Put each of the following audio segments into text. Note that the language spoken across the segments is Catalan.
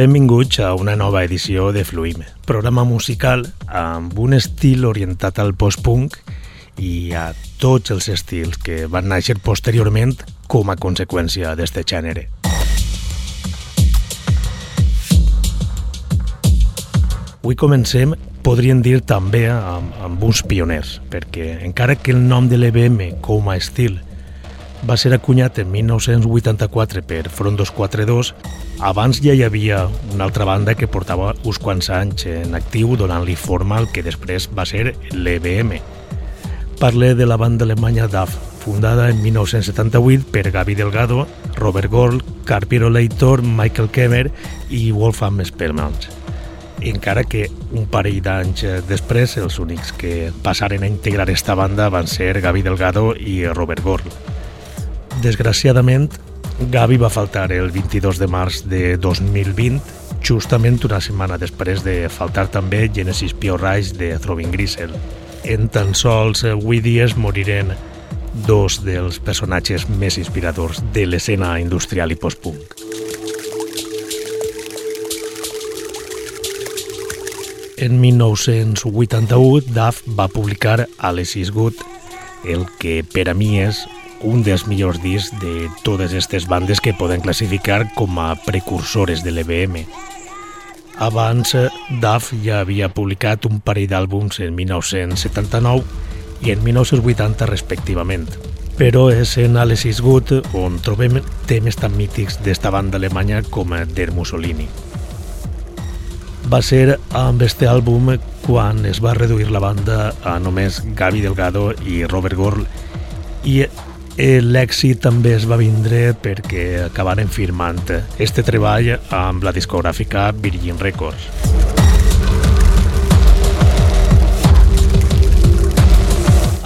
Benvinguts a una nova edició de Fluime, programa musical amb un estil orientat al post-punk i a tots els estils que van néixer posteriorment com a conseqüència d'aquest gènere. Avui comencem, podríem dir també amb, amb uns pioners, perquè encara que el nom de l'EBM com a estil va ser acunyat en 1984 per Front 242, abans ja hi havia una altra banda que portava uns quants anys en actiu donant-li forma al que després va ser l'EBM. Parle de la banda alemanya DAF, fundada en 1978 per Gaby Delgado, Robert Gold, Carpiero Leitor, Michael Kemmer i Wolfgang Spellmans. Encara que un parell d'anys després els únics que passaren a integrar esta banda van ser Gaby Delgado i Robert Gold. Desgraciadament, Gavi va faltar el 22 de març de 2020, justament una setmana després de faltar també Genesis Pio Rice de Throbbing Grisel. En tan sols 8 dies moriren dos dels personatges més inspiradors de l'escena industrial i post-punk. En 1981, Duff va publicar Alice is Good, el que per a mi és un dels millors discs de totes aquestes bandes que poden classificar com a precursores de l'EBM. Abans, Duff ja havia publicat un parell d'àlbums en 1979 i en 1980 respectivament. Però és en Alice Good on trobem temes tan mítics d'esta banda alemanya com Der Mussolini. Va ser amb este àlbum quan es va reduir la banda a només Gaby Delgado i Robert Gorl i L'èxit també es va vindre perquè acabaren firmant este treball amb la discogràfica Virgin Records.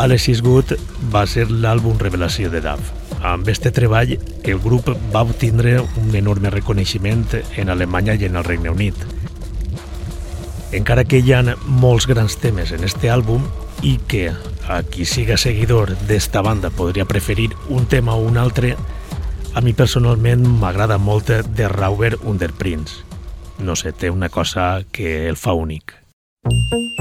Alexis Good va ser l'àlbum revelació de Duff. Amb este treball, el grup va obtindre un enorme reconeixement en Alemanya i en el Regne Unit. Encara que hi ha molts grans temes en este àlbum i que a qui siga seguidor d'esta banda podria preferir un tema o un altre, a mi personalment m'agrada molt de Rauber Under Prince. No sé, té una cosa que el fa únic. Ich liebe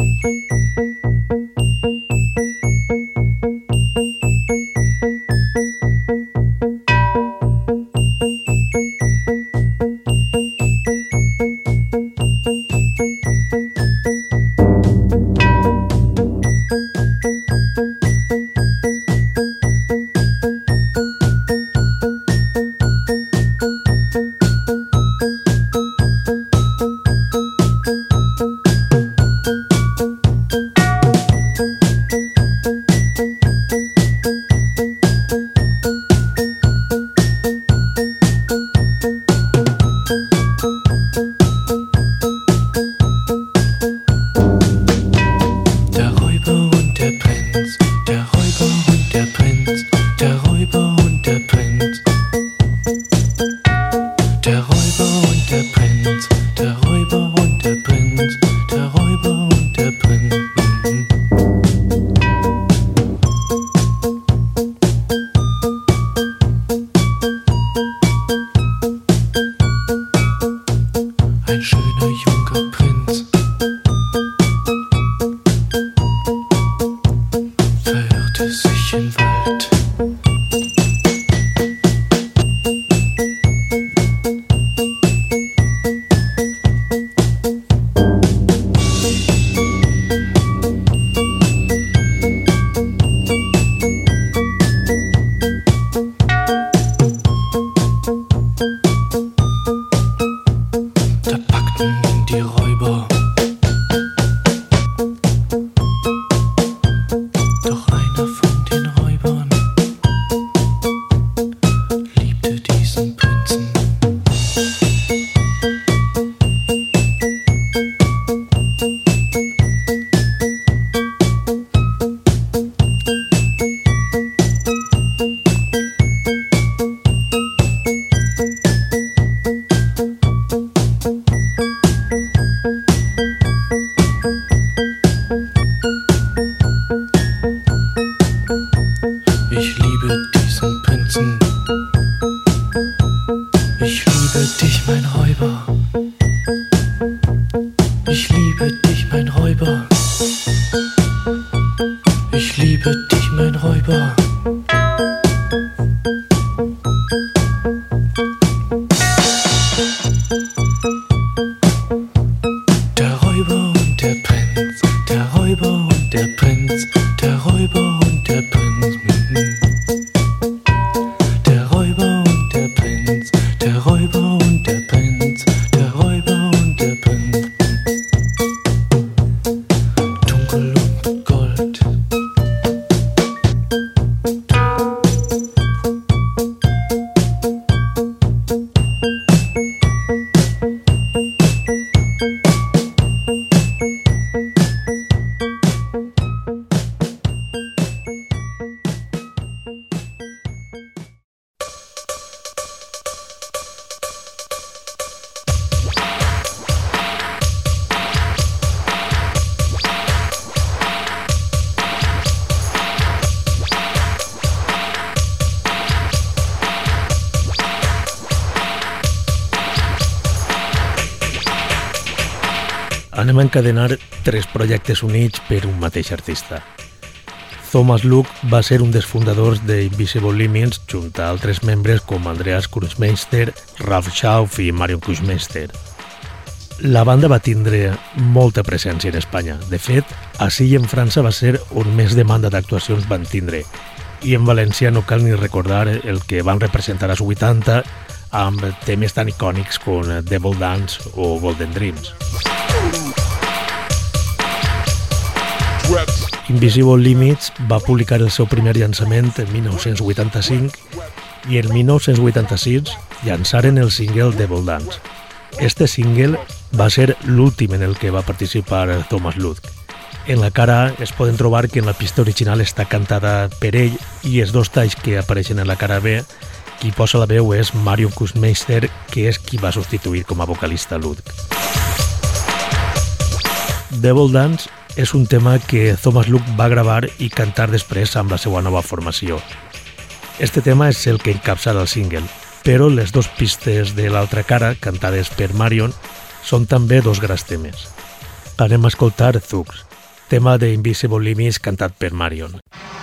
mein Räuber. Ich liebe dich, mein Räuber. Encadenar tres projectes units per un mateix artista. Thomas Luke va ser un dels fundadors de Invisible Limits junt a altres membres com Andreas Kurzmeister, Ralf Schauf i Marion Kurzmeister. La banda va tindre molta presència en Espanya. De fet, així en França va ser on més demanda d'actuacions van tindre. I en València no cal ni recordar el que van representar als 80 amb temes tan icònics com Devil Dance o Golden Dreams. Invisible Limits va publicar el seu primer llançament en 1985 i en 1986 llançaren el single Devil Dance. Este single va ser l'últim en el que va participar Thomas Ludwig. En la cara es poden trobar que en la pista original està cantada per ell i els dos talls que apareixen en la cara B qui posa la veu és Mario Kussmeister, que és qui va substituir com a vocalista Ludwig. Devil Dance és un tema que Thomas Luke va gravar i cantar després amb la seva nova formació. Este tema és el que encapçala el single, però les dues pistes de l'altra cara, cantades per Marion, són també dos grans temes. Anem a escoltar Thugs, tema de Invisible Limits cantat per Marion. Nature,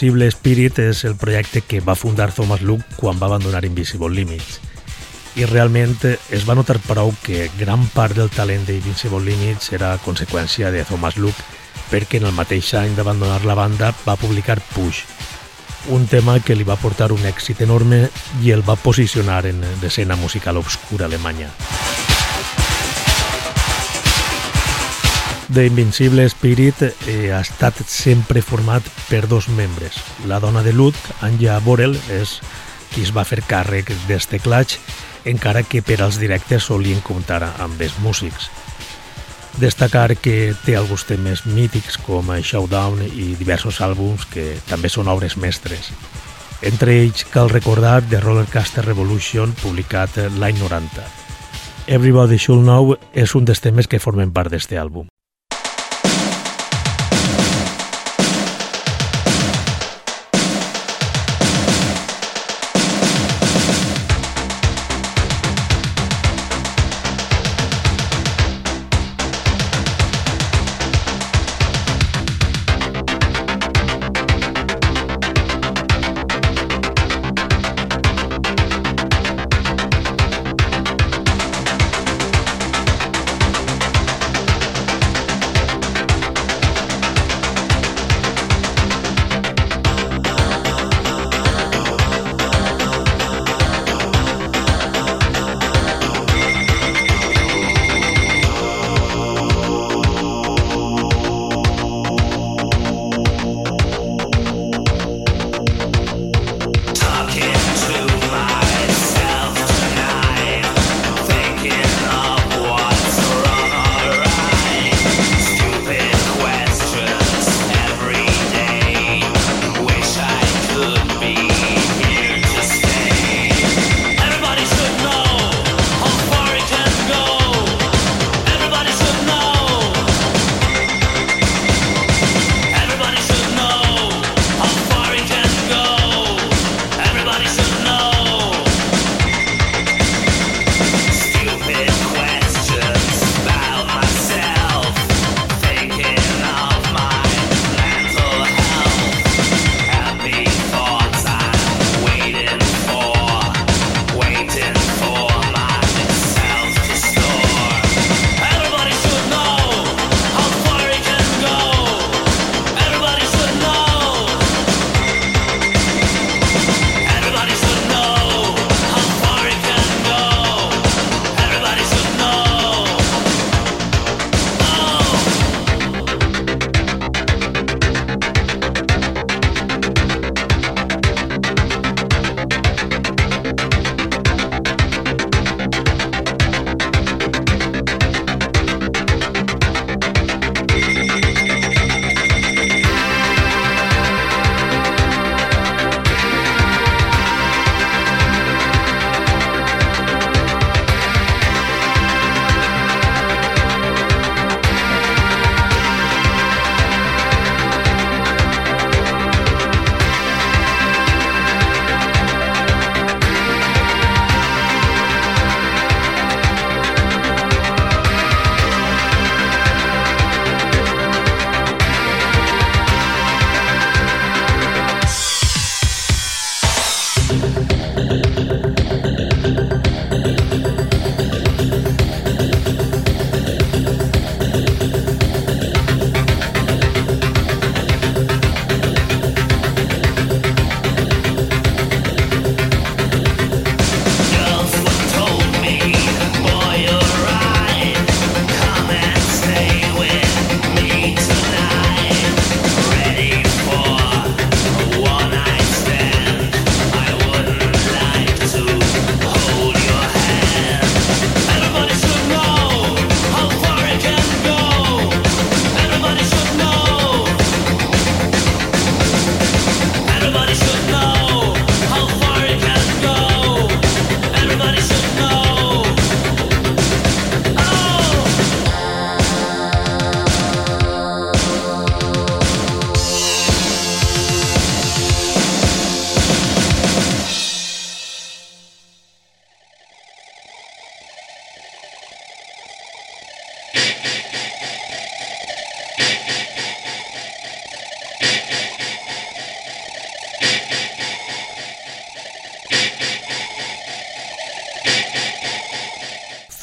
The Invincible Spirit és el projecte que va fundar Thomas Luke quan va abandonar Invisible Limits. I realment es va notar prou que gran part del talent d'Invincible Limits era conseqüència de Thomas Luke perquè en el mateix any d'abandonar la banda va publicar Push, un tema que li va portar un èxit enorme i el va posicionar en l'escena musical obscura alemanya. The Invincible Spirit eh, ha estat sempre format per dos membres. La dona de Lut, Anja Borel, és qui es va fer càrrec dels teclats, encara que per als directes solien comptar amb els músics. Destacar que té alguns temes mítics com Showdown i diversos àlbums que també són obres mestres. Entre ells cal recordar The Rollercoaster Revolution, publicat l'any 90. Everybody Should Know és un dels temes que formen part d'este àlbum.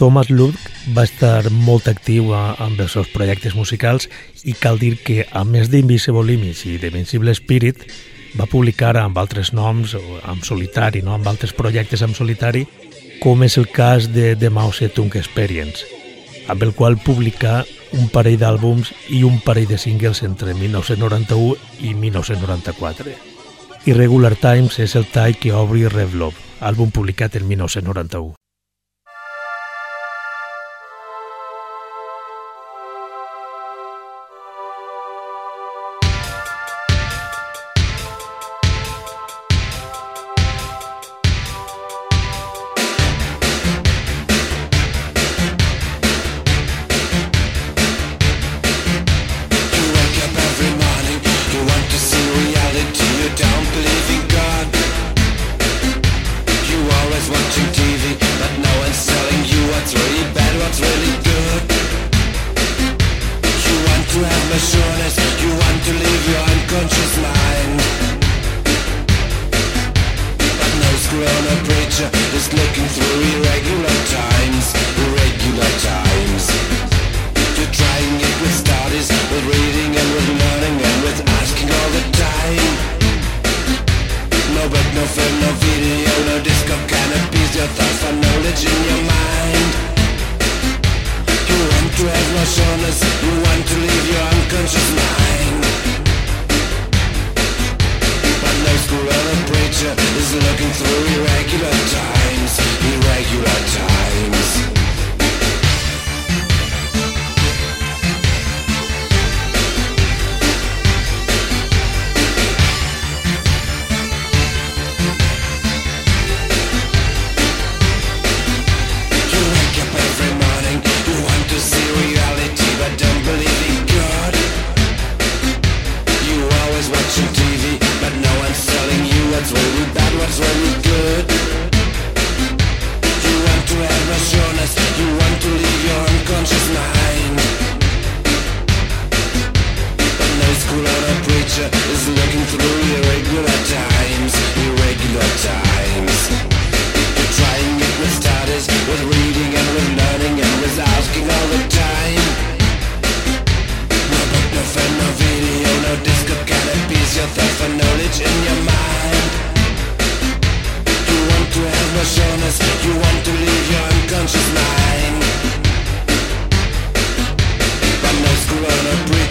Thomas Ludwig va estar molt actiu a, amb els seus projectes musicals i cal dir que, a més d'Invisible Limits i d'Invincible Spirit, va publicar amb altres noms, amb solitari, no? amb altres projectes en solitari, com és el cas de The Mao Zedong Experience, amb el qual publicà un parell d'àlbums i un parell de singles entre 1991 i 1994. Irregular Times és el tall que obri Revlov, àlbum publicat en 1991.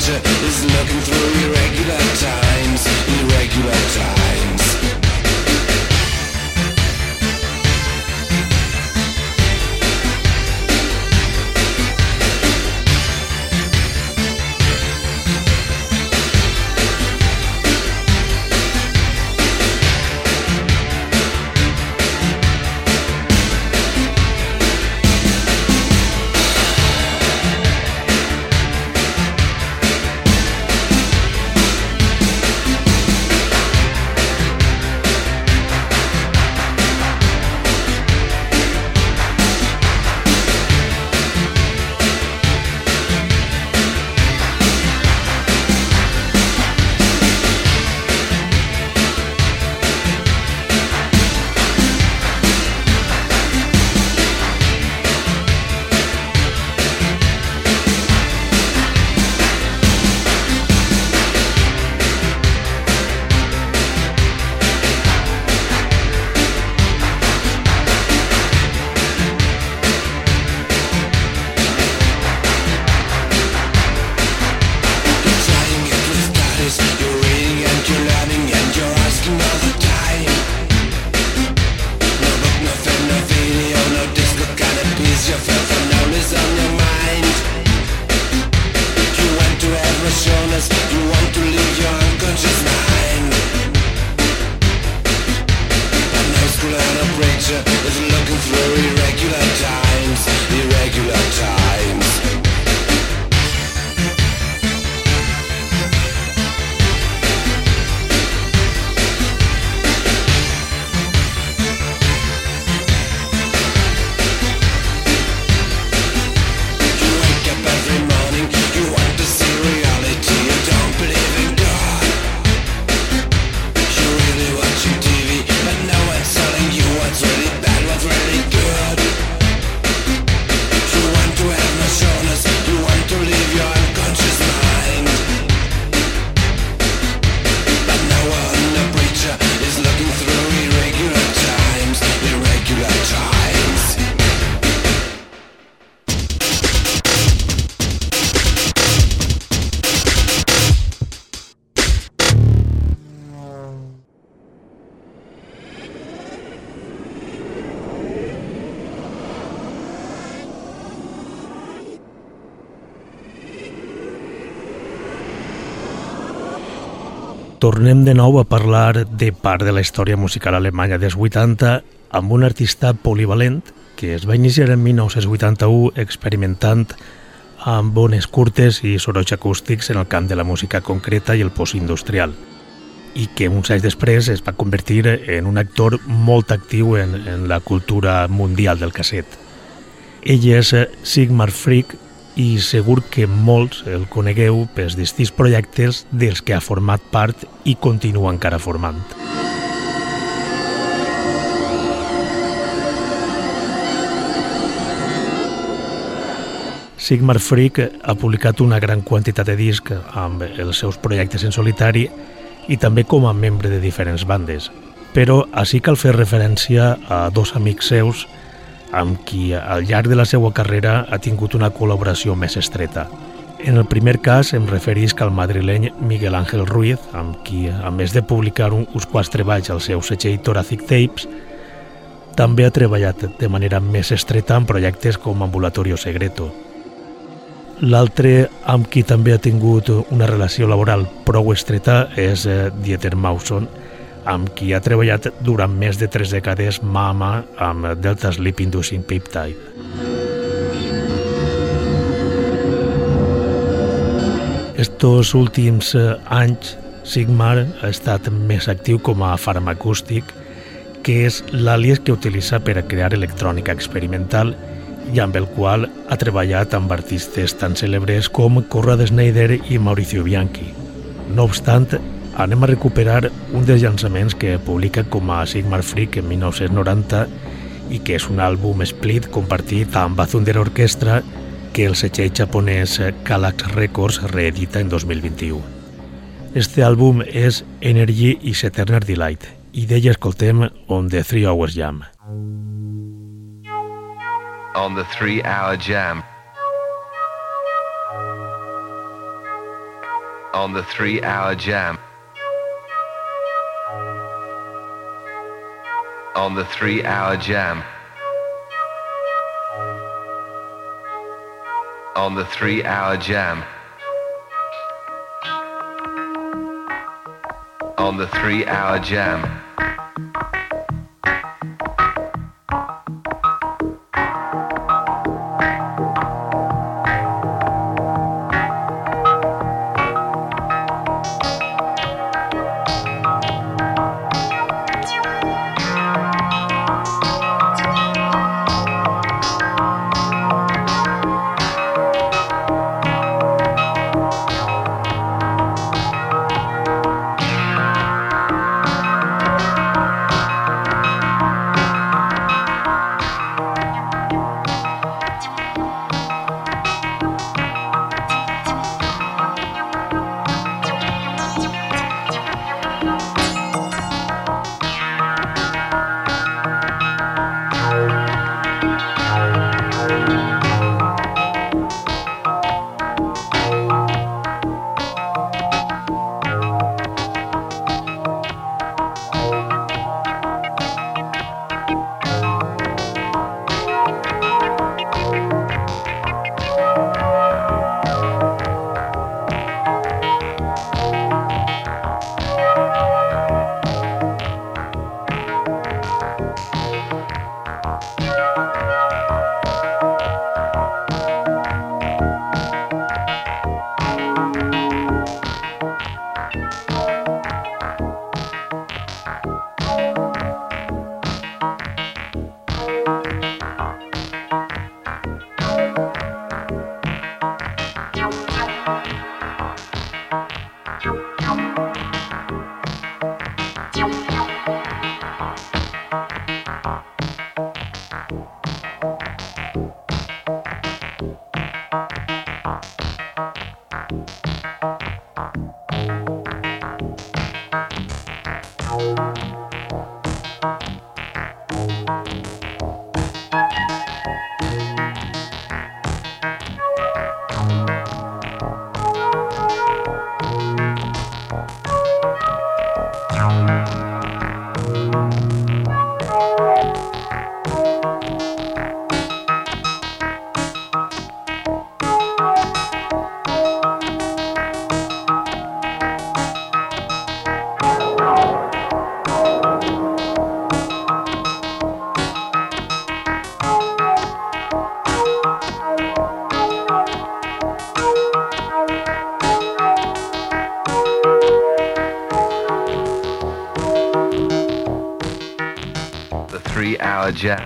is looking through your regular time. Tornem de nou a parlar de part de la història musical alemanya dels 80 amb un artista polivalent que es va iniciar en 1981 experimentant amb bones curtes i sorolls acústics en el camp de la música concreta i el postindustrial i que uns anys després es va convertir en un actor molt actiu en, en la cultura mundial del casset. Ell és Sigmar Frick i segur que molts el conegueu pels distints projectes dels que ha format part i continua encara formant. Sigmar Freak ha publicat una gran quantitat de discs amb els seus projectes en solitari i també com a membre de diferents bandes. Però així cal fer referència a dos amics seus amb qui al llarg de la seva carrera ha tingut una col·laboració més estreta. En el primer cas em referisc al madrileny Miguel Ángel Ruiz, amb qui, a més de publicar uns quants treballs al seu setxell Thoracic Tapes, també ha treballat de manera més estreta en projectes com Ambulatorio Segreto, L'altre amb qui també ha tingut una relació laboral prou estreta és eh, Dieter Mawson, amb qui ha treballat durant més de tres dècades mà a mà amb Delta Sleep Inducing Peptide. Estos últims eh, anys, Sigmar ha estat més actiu com a farmacústic, que és l'àlies que utilitza per a crear electrònica experimental i amb el qual ha treballat amb artistes tan cèlebres com Conrad Schneider i Mauricio Bianchi. No obstant, anem a recuperar un dels llançaments que publica com a Sigmar Freak en 1990 i que és un àlbum split compartit amb Thunder Orchestra que el setxell japonès Calax Records reedita en 2021. Este àlbum és Energy is Eternal Delight i d'ella escoltem On the Three Hours Jam. on the three hour jam. On the three hour jam. On the three hour jam. On the three hour jam. On the three hour jam. Jam.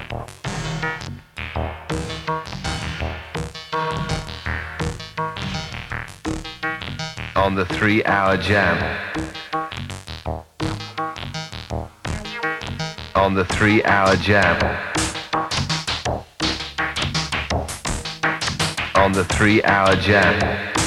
On the three hour jam. On the three hour jam. On the three hour jam.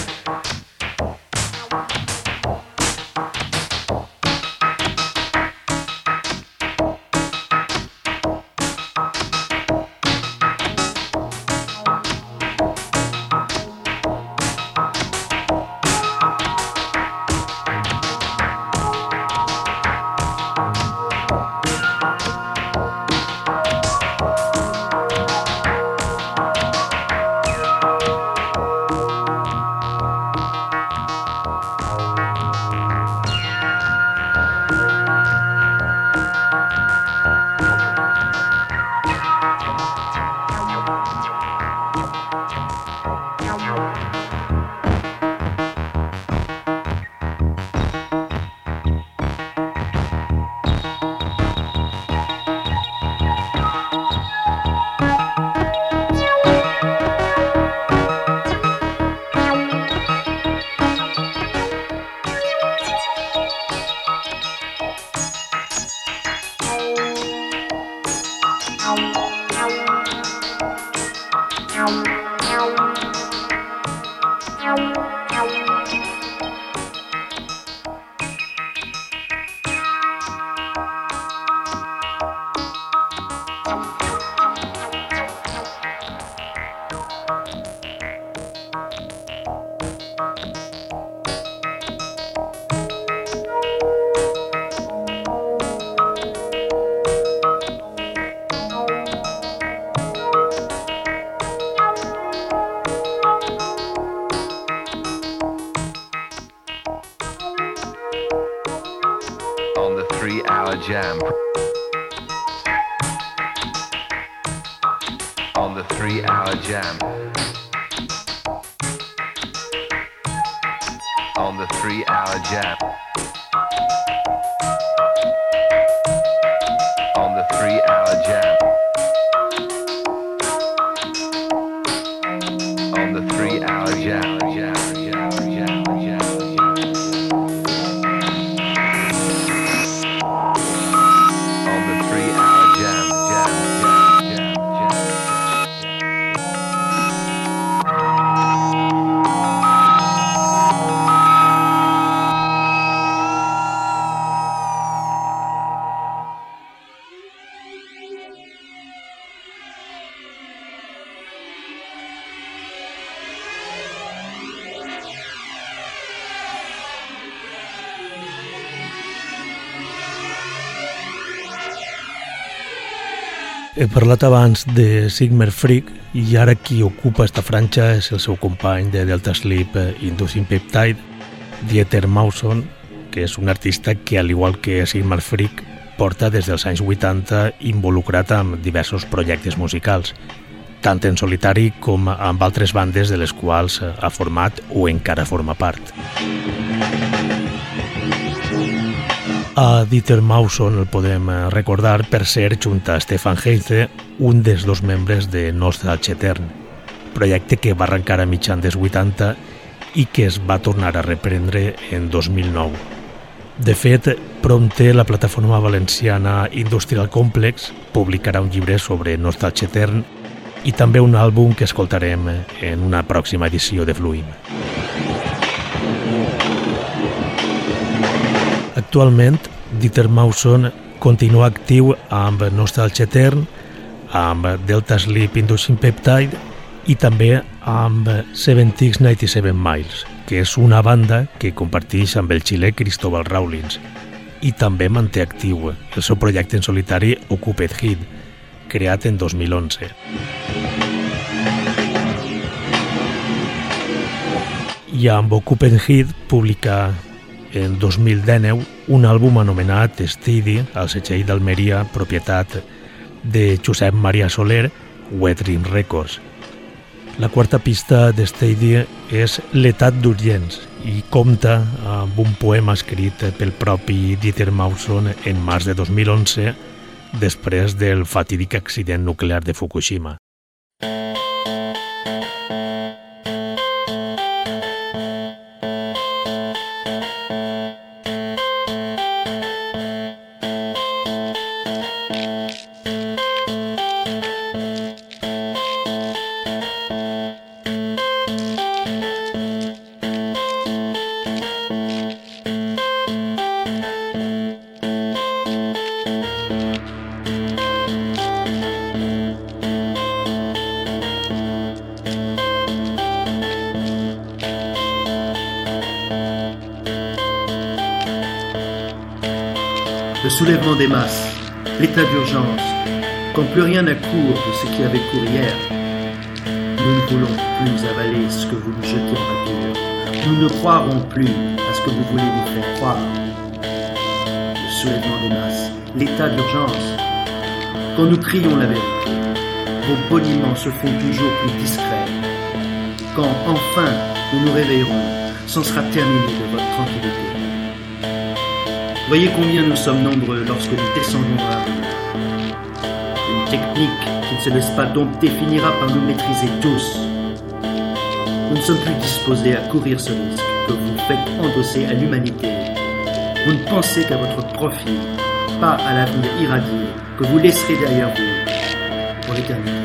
He parlat abans de Sigmer Freak i ara qui ocupa esta franja és el seu company de Delta Sleep eh, Inducing Peptide, Dieter Mawson, que és un artista que, al igual que Sigmar Freak, porta des dels anys 80 involucrat amb diversos projectes musicals, tant en solitari com amb altres bandes de les quals eh, ha format o encara forma part. A Dieter Mawson el podem eh, recordar per ser, junt a Stefan Heinze, un dels dos membres de Nostalgia Etern, projecte que va arrencar a mitjan dels 80 i que es va tornar a reprendre en 2009. De fet, prompte la plataforma valenciana Industrial Complex publicarà un llibre sobre Nostalgia Etern i també un àlbum que escoltarem en una pròxima edició de Fluim. Actualment, Dieter Mawson continua actiu amb Nostalgia Etern, amb Delta Sleep Inducing Peptide i també amb 7697 Miles, que és una banda que comparteix amb el xilè Cristóbal Rawlins i també manté actiu el seu projecte en solitari Occuped Hit, creat en 2011. I amb Occuped Hit publica en 2019 un àlbum anomenat Steady, al setxell d'Almeria, propietat de Josep Maria Soler, Wet Dream Records. La quarta pista de Steady és L'etat d'urgents i compta amb un poema escrit pel propi Dieter Mawson en març de 2011 després del fatídic accident nuclear de Fukushima. Masses, l'état d'urgence, quand plus rien n'a cours de ce qui avait cours hier. Nous ne voulons plus avaler ce que vous nous jetez en pâture. Nous ne croirons plus à ce que vous voulez nous faire croire. Le soulèvement des masses, l'état d'urgence, quand nous crions la vérité, vos boniments se font toujours plus discrets. Quand enfin nous nous réveillerons, c'en sera terminé de votre tranquillité. Voyez combien nous sommes nombreux lorsque nous descendons dans la. Une technique qui ne se laisse pas donc définira par nous maîtriser tous. Nous ne sommes plus disposés à courir ce risque que vous faites endosser à l'humanité. Vous ne pensez qu'à votre profit, pas à l'avenir irradié que vous laisserez derrière vous pour l'éternité.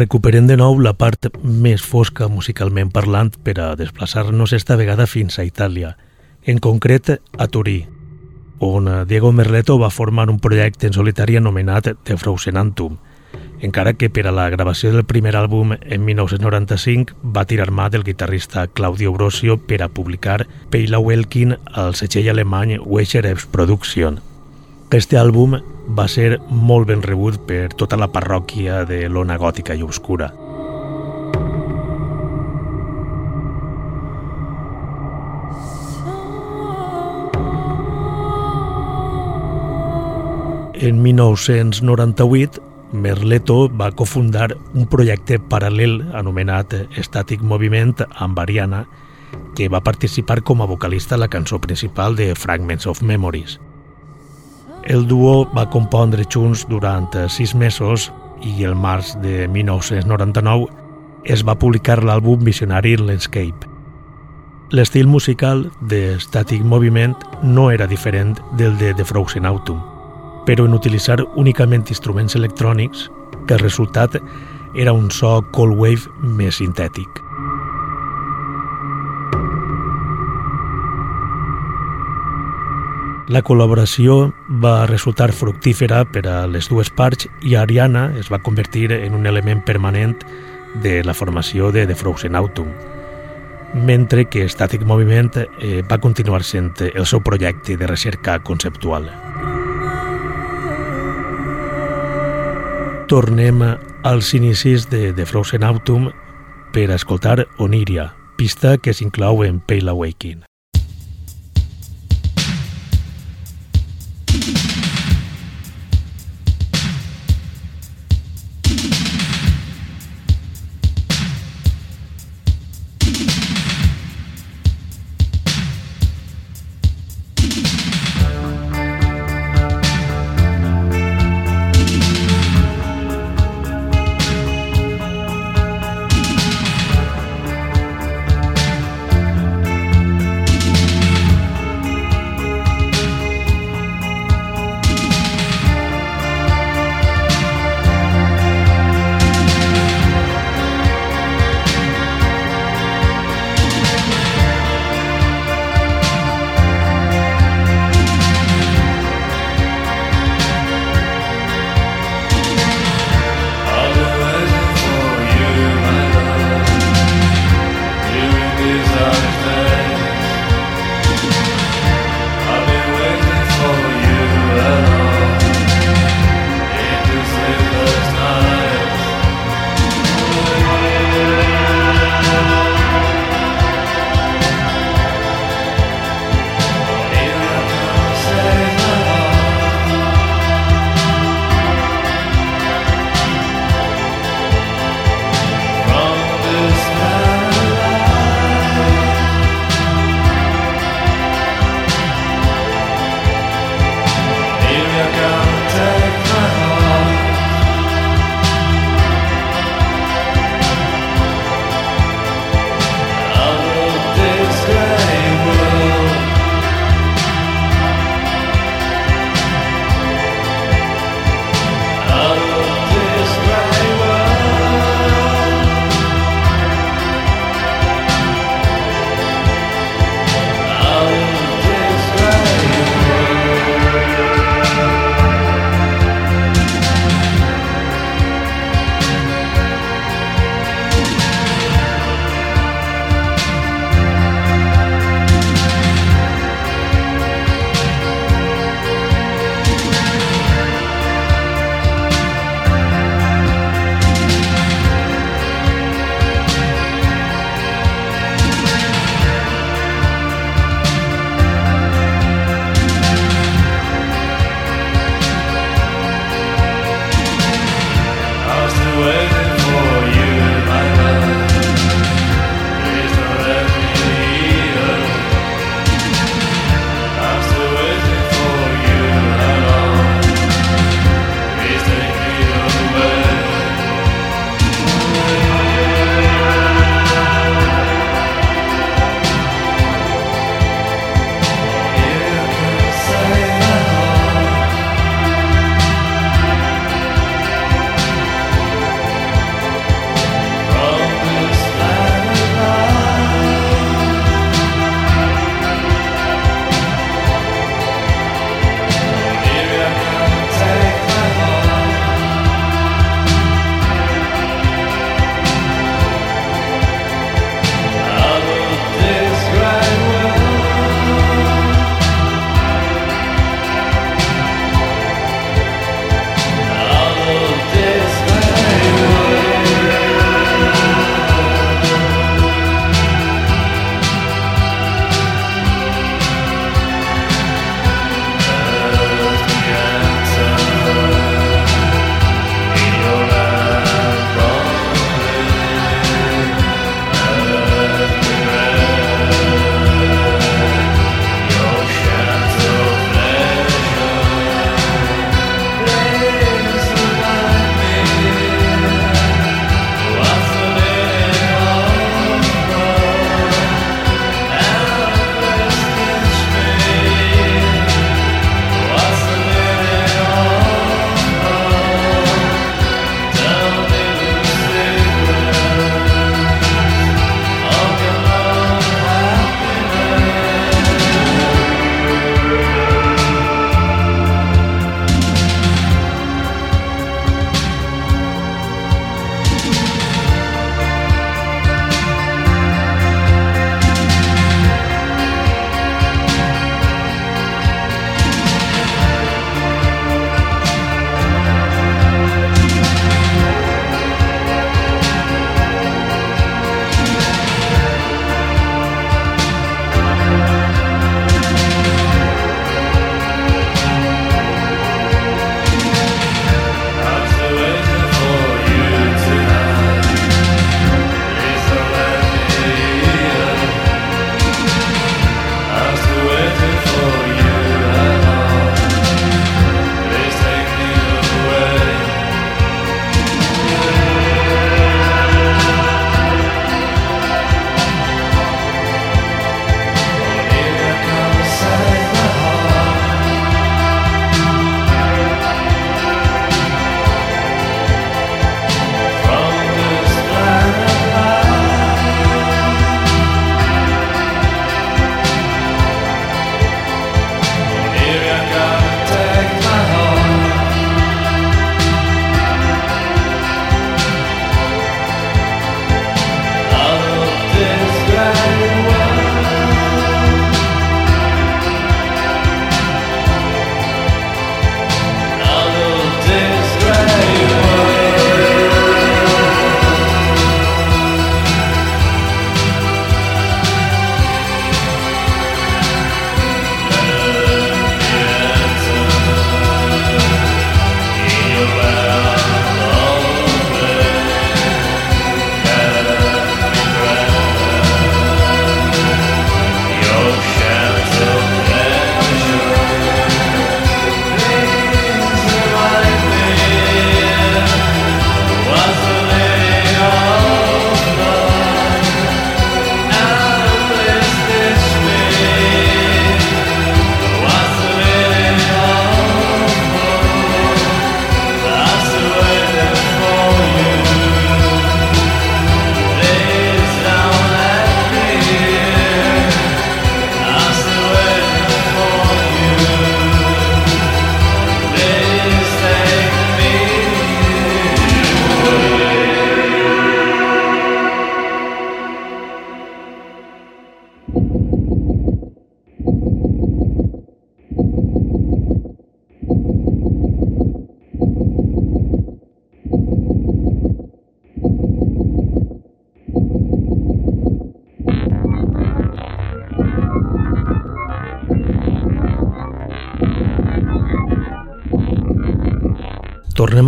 Recuperem de nou la part més fosca musicalment parlant per a desplaçar-nos esta vegada fins a Itàlia, en concret a Turí, on Diego Merleto va formar un projecte en solitari anomenat The Frozenantum, encara que per a la gravació del primer àlbum en 1995 va tirar mà del guitarrista Claudio Brosio per a publicar Peila Welkin al setxell alemany Wechereps Production. Este àlbum va ser molt ben rebut per tota la parròquia de l'ona gòtica i obscura. En 1998, Merleto va cofundar un projecte paral·lel anomenat Static Moviment amb Ariana, que va participar com a vocalista a la cançó principal de Fragments of Memories. El duo va compondre junts durant sis mesos i el març de 1999 es va publicar l'àlbum Visionary Landscape. L'estil musical de Static Moviment no era diferent del de The Frozen Autumn, però en utilitzar únicament instruments electrònics, que el resultat era un so cold wave més sintètic. La col·laboració va resultar fructífera per a les dues parts i Ariana es va convertir en un element permanent de la formació de The Frozen Autumn, mentre que Static Moviment eh, va continuar sent el seu projecte de recerca conceptual. Tornem als inicis de The Frozen Autumn per a escoltar Oniria, pista que s'inclou en Pale Awakening.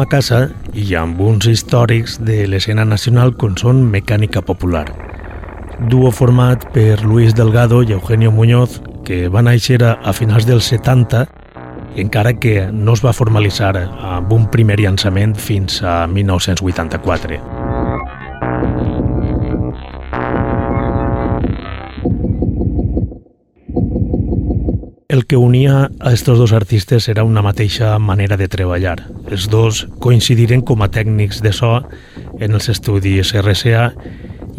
A casa i amb uns històrics de l'escena nacional com són Mecànica Popular. Duo format per Luis Delgado i Eugenio Muñoz, que va néixer a finals dels 70, encara que no es va formalitzar amb un primer llançament fins a 1984. El que unia a estos dos artistes era una mateixa manera de treballar. Els dos coincidiren com a tècnics de so en els estudis RCA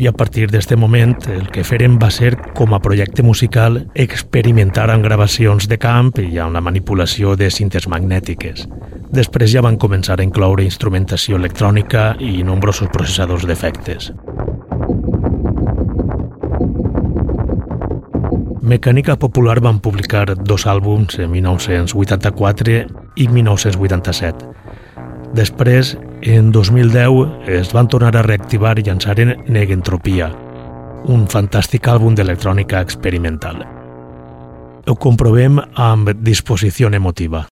i a partir d'aquest moment el que feren va ser, com a projecte musical, experimentar amb gravacions de camp i amb la manipulació de cintes magnètiques. Després ja van començar a incloure instrumentació electrònica i nombrosos processadors d'efectes. Mecànica Popular van publicar dos àlbums en 1984 i 1987. Després, en 2010, es van tornar a reactivar i llançaren Negentropia, un fantàstic àlbum d'electrònica experimental. Ho comprovem amb disposició emotiva.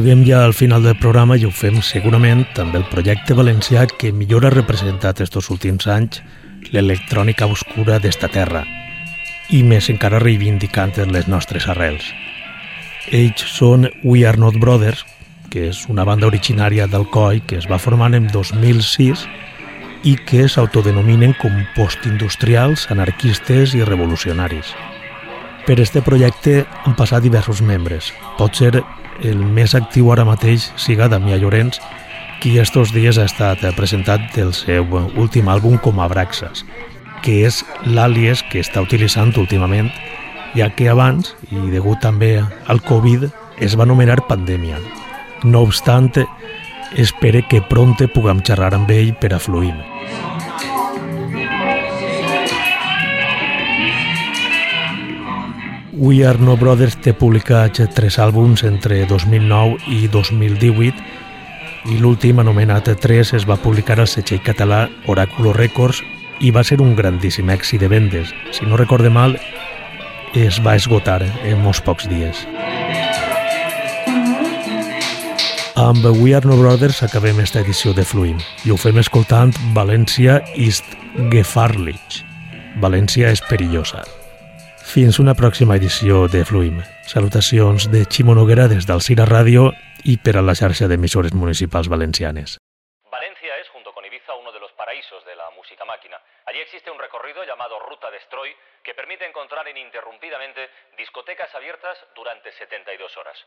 Arribem ja al final del programa i ho fem segurament amb el projecte valencià que millor ha representat estos últims anys l'electrònica obscura d'esta terra i més encara reivindicant les nostres arrels. Ells són We Are Not Brothers, que és una banda originària d'Alcoi que es va formar en 2006 i que s'autodenominen com postindustrials, anarquistes i revolucionaris. Per este projecte han passat diversos membres. Pot ser el més actiu ara mateix siga Damià Llorenç, qui estos dies ha estat presentat del seu últim àlbum com a Braxas, que és l'àlies que està utilitzant últimament, ja que abans, i degut també al Covid, es va anomenar pandèmia. No obstant, espere que pronte puguem xerrar amb ell per a fluir. We Are No Brothers té publicats tres àlbums entre 2009 i 2018 i l'últim, anomenat 3, es va publicar al setxell català Oráculo Records i va ser un grandíssim èxit de vendes. Si no recorde mal, es va esgotar en molts pocs dies. Amb We Are No Brothers acabem esta edició de Fluim i ho fem escoltant València East Gefahrlich. València és perillosa. Fins una pròxima edició de Fluim. Salutacions de Ximo Noguera des del Cira Ràdio i per a la xarxa d'emissores municipals valencianes. Valencia es, junto con Ibiza, uno de los paraísos de la música máquina. Allí existe un recorrido llamado Ruta Destroy que permite encontrar ininterrumpidamente discotecas abiertas durante 72 horas.